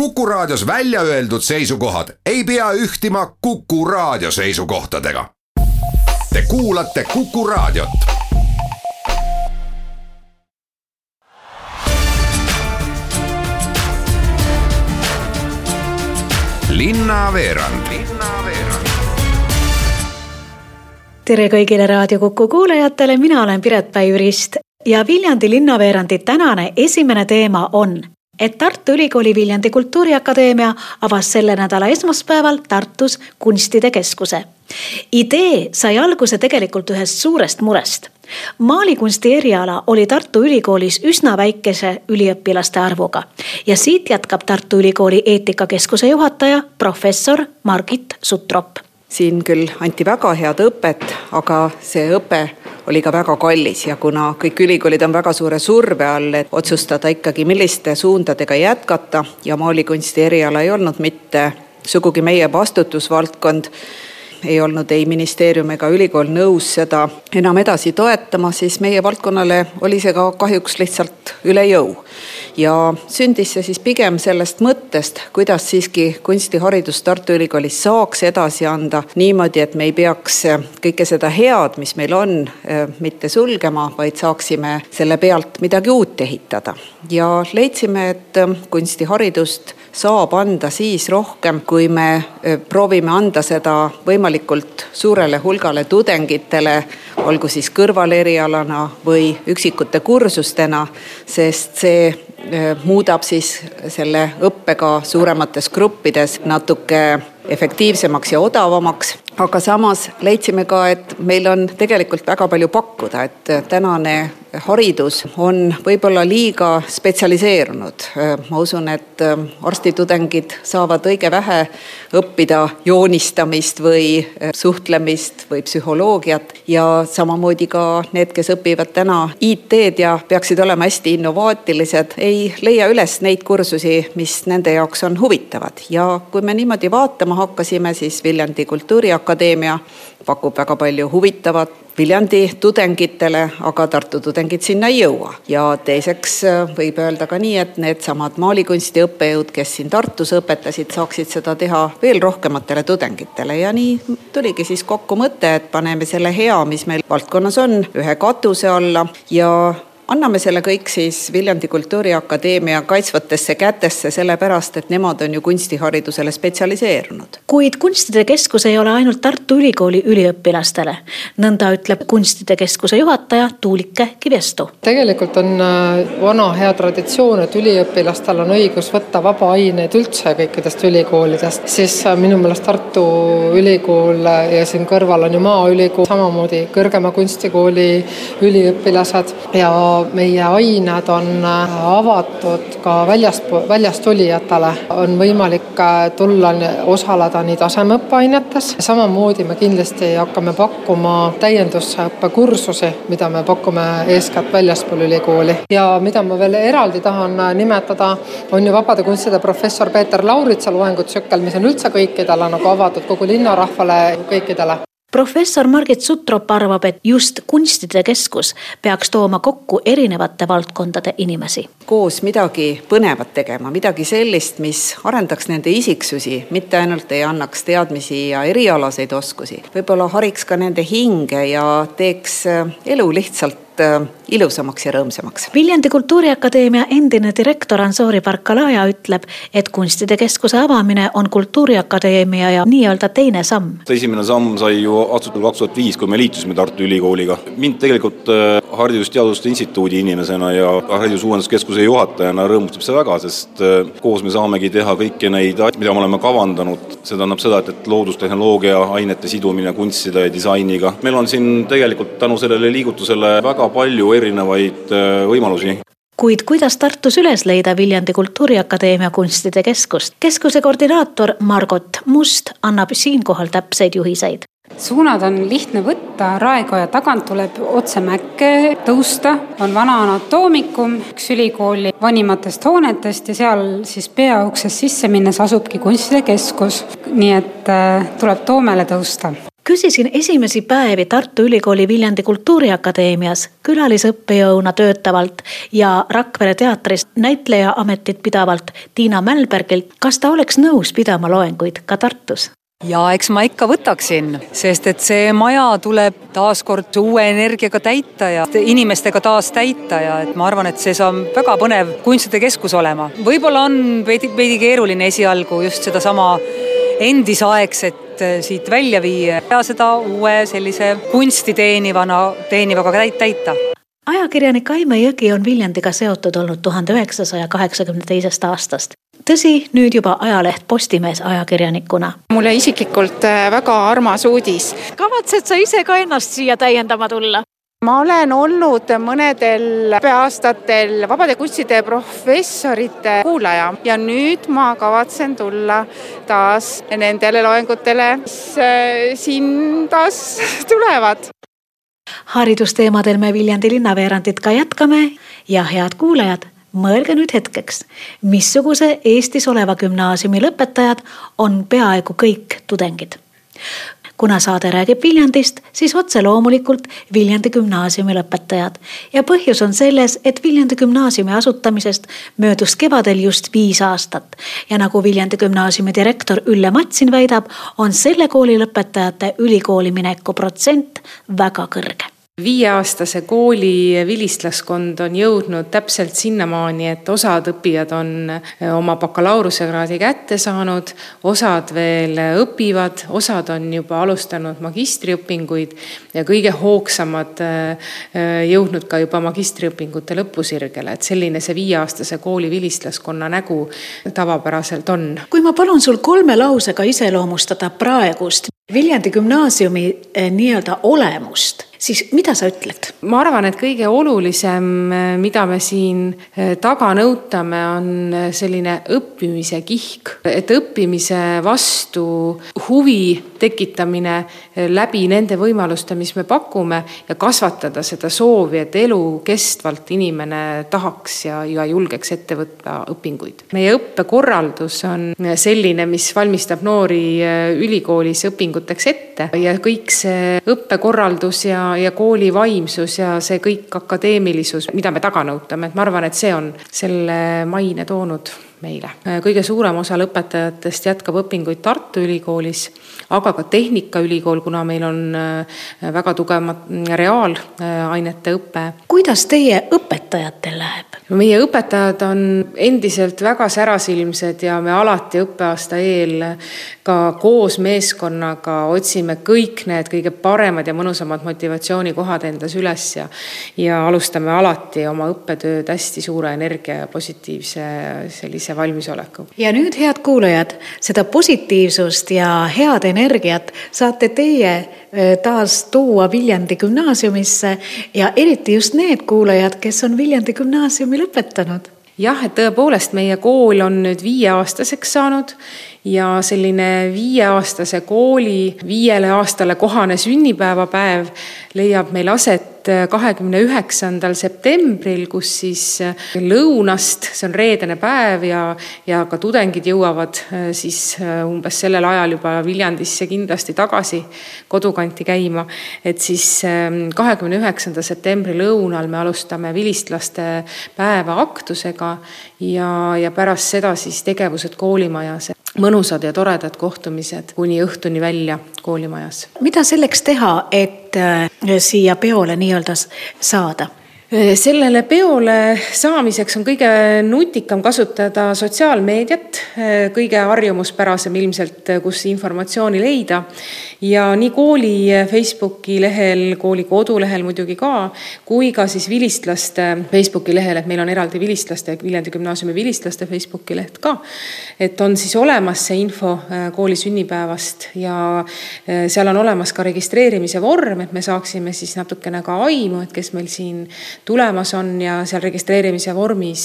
Kuku Raadios välja öeldud seisukohad ei pea ühtima Kuku Raadio seisukohtadega. Te kuulate Kuku Raadiot. linnaveerand tere kõigile Raadio Kuku kuulajatele, mina olen Piret Päi-Jürist ja Viljandi linnaveerandi tänane esimene teema on et Tartu Ülikooli Viljandi Kultuuriakadeemia avas selle nädala esmaspäeval Tartus kunstide keskuse. idee sai alguse tegelikult ühest suurest murest. maalikunsti eriala oli Tartu Ülikoolis üsna väikese üliõpilaste arvuga ja siit jätkab Tartu Ülikooli eetikakeskuse juhataja, professor Margit Sutrop siin küll anti väga head õpet, aga see õpe oli ka väga kallis ja kuna kõik ülikoolid on väga suure surve all, et otsustada ikkagi, milliste suundadega jätkata ja maalikunsti eriala ei olnud mitte sugugi meie vastutusvaldkond, ei olnud ei ministeerium ega ülikool nõus seda enam edasi toetama, siis meie valdkonnale oli see ka kahjuks lihtsalt üle jõu ja sündis see siis pigem sellest mõttest, kuidas siiski kunstiharidust Tartu Ülikoolis saaks edasi anda niimoodi, et me ei peaks kõike seda head, mis meil on, mitte sulgema, vaid saaksime selle pealt midagi uut ehitada. ja leidsime, et kunstiharidust saab anda siis rohkem, kui me proovime anda seda võimalikult suurele hulgale tudengitele, olgu siis kõrvalerialana või üksikute kursustena, sest see muudab siis selle õppe ka suuremates gruppides natuke efektiivsemaks ja odavamaks. Aga samas leidsime ka, et meil on tegelikult väga palju pakkuda, et tänane haridus on võib-olla liiga spetsialiseerunud. ma usun, et arstitudengid saavad õige vähe õppida joonistamist või suhtlemist või psühholoogiat ja samamoodi ka need, kes õpivad täna IT-d ja peaksid olema hästi innovaatilised, ei leia üles neid kursusi, mis nende jaoks on huvitavad ja kui me niimoodi vaatama hakkasime, siis Viljandi Kultuuriakadeemia pakub väga palju huvitavat Viljandi tudengitele, aga Tartu tudengid sinna ei jõua. ja teiseks äh, võib öelda ka nii, et needsamad maalikunsti õppejõud, kes siin Tartus õpetasid, saaksid seda teha veel rohkematele tudengitele ja nii tuligi siis kokku mõte, et paneme selle hea, mis meil valdkonnas on, ühe katuse alla ja anname selle kõik siis Viljandi Kultuuriakadeemia kaitsvatesse kätesse, sellepärast et nemad on ju kunstiharidusele spetsialiseerunud. kuid Kunstide Keskus ei ole ainult Tartu Ülikooli üliõpilastele, nõnda ütleb Kunstide Keskuse juhataja Tuulike Kivestu. tegelikult on äh, vana hea traditsioon, et üliõpilastel on õigus võtta vabaaineid üldse kõikidest ülikoolidest, siis äh, minu meelest Tartu Ülikool ja siin kõrval on ju Maaülikool, samamoodi kõrgema kunstikooli üliõpilased ja meie ained on äh, avatud ka väljast, väljast tulijatele. on võimalik äh, tulla, osaleda nii tasemeõppeainetes, samamoodi me kindlasti hakkame pakkuma täiendusõppekursusi, mida me pakume eeskätt väljaspool ülikooli. ja mida ma veel eraldi tahan äh, nimetada, on ju vabade kunstide professor Peeter Lauritsa loengutsükkel, mis on üldse kõikidele nagu avatud, kogu linnarahvale, kõikidele professor Margit Sutrop arvab, et just kunstide keskus peaks tooma kokku erinevate valdkondade inimesi. koos midagi põnevat tegema, midagi sellist, mis arendaks nende isiksusi, mitte ainult ei annaks teadmisi ja erialaseid oskusi, võib-olla hariks ka nende hinge ja teeks elu lihtsalt äh, ilusamaks ja rõõmsamaks. Viljandi Kultuuriakadeemia endine direktor Ansori Barkalaja ütleb, et kunstide keskuse avamine on Kultuuriakadeemia ja nii-öelda teine samm. esimene samm sai ju astutud kaks tuhat viis, kui me liitusime Tartu Ülikooliga. mind tegelikult äh, Haridus-Teaduste Instituudi inimesena ja Haridusuuenduskeskuse juhatajana rõõmustab see väga, sest äh, koos me saamegi teha kõiki neid mida me oleme kavandanud. see tähendab seda, et, et loodustehnoloogia ainete sidumine kunstide ja disainiga. meil on siin tegelikult tänu sellele liigutusele väga palju erinevaid äh, võimalusi kuid kuidas Tartus üles leida Viljandi Kultuuriakadeemia kunstide keskust? keskuse koordinaator Margot Must annab siinkohal täpseid juhiseid suunad on lihtne võtta, Raekoja tagant tuleb otse mäkke tõusta, on vana anatoomikum, üks ülikooli vanimatest hoonetest ja seal siis peauksest sisse minnes asubki kunstide keskus. nii et äh, tuleb Toomele tõusta. Küsisin esimesi päevi Tartu Ülikooli Viljandi Kultuuriakadeemias külalisõppejõuna töötavalt ja Rakvere teatris näitleja ametit pidavalt Tiina Mälbergilt, kas ta oleks nõus pidama loenguid ka Tartus ja eks ma ikka võtaksin, sest et see maja tuleb taaskord uue energiaga täita ja inimestega taas täita ja et ma arvan, et see saab väga põnev kunstide keskus olema. võib-olla on veidi, veidi keeruline esialgu just sedasama endisaegset äh, siit välja viia ja seda uue sellise kunsti teenivana, teenivaga täita ajakirjanik Aime Jõgi on Viljandiga seotud olnud tuhande üheksasaja kaheksakümne teisest aastast tõsi, nüüd juba ajaleht Postimees ajakirjanikuna. mulle isiklikult äh, väga armas uudis. kavatsed sa ise ka ennast siia täiendama tulla? ma olen olnud mõnedel õppeaastatel vabade kunstide professorite kuulaja ja nüüd ma kavatsen tulla taas nendele loengutele, mis äh, siin taas tulevad haridusteemadel me Viljandi linnaveerandit ka jätkame ja head kuulajad mõelge nüüd hetkeks, missuguse Eestis oleva gümnaasiumi lõpetajad on peaaegu kõik tudengid. kuna saade räägib Viljandist, siis otse loomulikult Viljandi gümnaasiumi lõpetajad. Ja põhjus on selles, et Viljandi gümnaasiumi asutamisest möödus kevadel just viis aastat. Ja nagu Viljandi gümnaasiumi direktor Ülle Matsin väidab, on selle kooli lõpetajate ülikooli mineku protsent väga kõrge viieaastase kooli vilistlaskond on jõudnud täpselt sinnamaani, et osad õppijad on eh, oma bakalaureusekraadi kätte saanud, osad veel õpivad, osad on juba alustanud magistriõpinguid ja kõige hoogsamad eh, eh, jõudnud ka juba magistriõpingute lõpusirgele, et selline see viieaastase kooli vilistlaskonna nägu tavapäraselt on. kui ma palun sul kolme lausega iseloomustada praegust Viljandi gümnaasiumi nii-öelda olemust siis mida sa ütled? ma arvan, et kõige olulisem, mida me siin eh, taga nõutame, on eh, selline õppimise kihk, et õppimise vastu huvi tekitamine eh, läbi nende võimaluste, mis me pakume ja kasvatada seda soovi, et elukestvalt inimene tahaks ja, ja julgeks ette võtta õpinguid. meie õppekorraldus on selline, mis valmistab noori ülikoolis õpinguteks ette ja kõik see õppekorraldus ja ja kooli vaimsus ja see kõik akadeemilisus, mida me taga nõutame, et ma arvan, et see on selle maine toonud meile. kõige suurem osa lõpetajatest jätkab õpinguid Tartu Ülikoolis, aga ka Tehnikaülikool, kuna meil on äh, väga tugev reaalainete õpe. kuidas teie õpetajatel läheb? meie õpetajad on endiselt väga särasilmsed ja me alati õppeaasta eel ka koos meeskonnaga otsime kõik need kõige paremad ja mõnusamad motivatsioonikohad endas üles ja ja alustame alati oma õppetööd hästi suure energia ja positiivse sellise valmisolekuga. ja nüüd, head kuulajad, seda positiivsust ja head energiat saate teie taas tuua Viljandi gümnaasiumisse ja eriti just need kuulajad, kes on Viljandi gümnaasiumi lõpetanud jah, et tõepoolest meie kool on nüüd viieaastaseks saanud ja selline viieaastase kooli viiele aastale kohane sünnipäevapäev leiab meil aset kahekümne üheksandal septembril, kus siis lõunast, see on reedene päev ja, ja ka tudengid jõuavad äh, siis äh, umbes sellel ajal juba Viljandisse kindlasti tagasi kodukanti käima. et siis ähm, kahekümne üheksanda septembri lõunal me alustame vilistlaste päeva aktusega ja, ja pärast seda siis tegevused koolimajas mõnusad ja toredad kohtumised kuni õhtuni välja koolimajas. mida selleks teha, et äh, siia peole nii-öelda saada? Sellele peole saamiseks on kõige nutikam kasutada sotsiaalmeediat, kõige harjumuspärasem ilmselt, kus informatsiooni leida. ja nii kooli Facebooki lehel, kooli kodulehel muidugi ka, kui ka siis vilistlaste Facebooki lehel, et meil on eraldi vilistlaste, Viljandi gümnaasiumi vilistlaste Facebooki leht ka et on siis olemas see info äh, kooli sünnipäevast ja äh, seal on olemas ka registreerimise vorm, et me saaksime siis natukene ka aimu, et kes meil siin tulemas on ja seal registreerimise vormis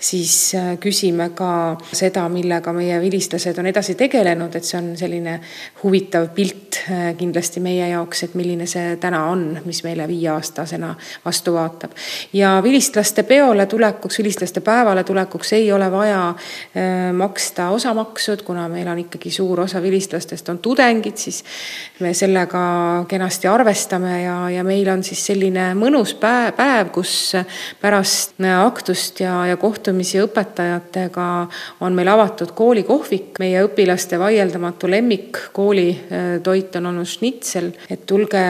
siis küsime ka seda, millega meie vilistlased on edasi tegelenud, et see on selline huvitav pilt kindlasti meie jaoks, et milline see täna on, mis meile viieaastasena vastu vaatab. ja vilistlaste peole tulekuks, vilistlaste päevale tulekuks ei ole vaja maksta osamaksud, kuna meil on ikkagi suur osa vilistlastest on tudengid, siis me sellega kenasti arvestame ja, ja meil on siis selline mõnus päev, päev, kus pärast aktust ja, ja kohtumisi õpetajatega on meil avatud koolikohvik. meie õpilaste vaieldamatu lemmik koolitoit on olnud šnitsel, et tulge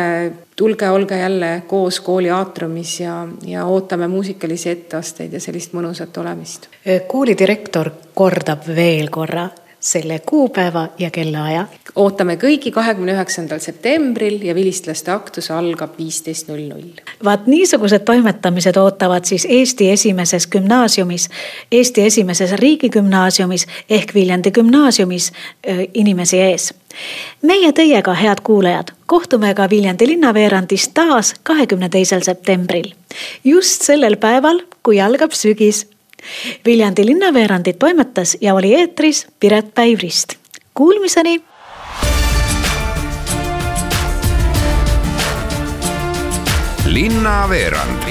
tulge, olge jälle koos kooli aatriumis ja, ja ootame muusikalisi etteasteid ja sellist mõnusat olemist. koolidirektor kordab veel korra selle kuupäeva ja kellaaja. ootame kõigi kahekümne üheksandal septembril ja vilistlaste aktus algab viisteist null null. vaat niisugused toimetamised ootavad siis Eesti esimeses gümnaasiumis, Eesti esimeses riigigümnaasiumis ehk Viljandi gümnaasiumis inimesi ees. meie teiega, head kuulajad, kohtume ka Viljandi linnaveerandis taas kahekümne teisel septembril. just sellel päeval, kui algab sügis Viljandi linnaveerandit toimetas ja oli eetris Piret Päivrist. Kuulmiseni. linnaveerand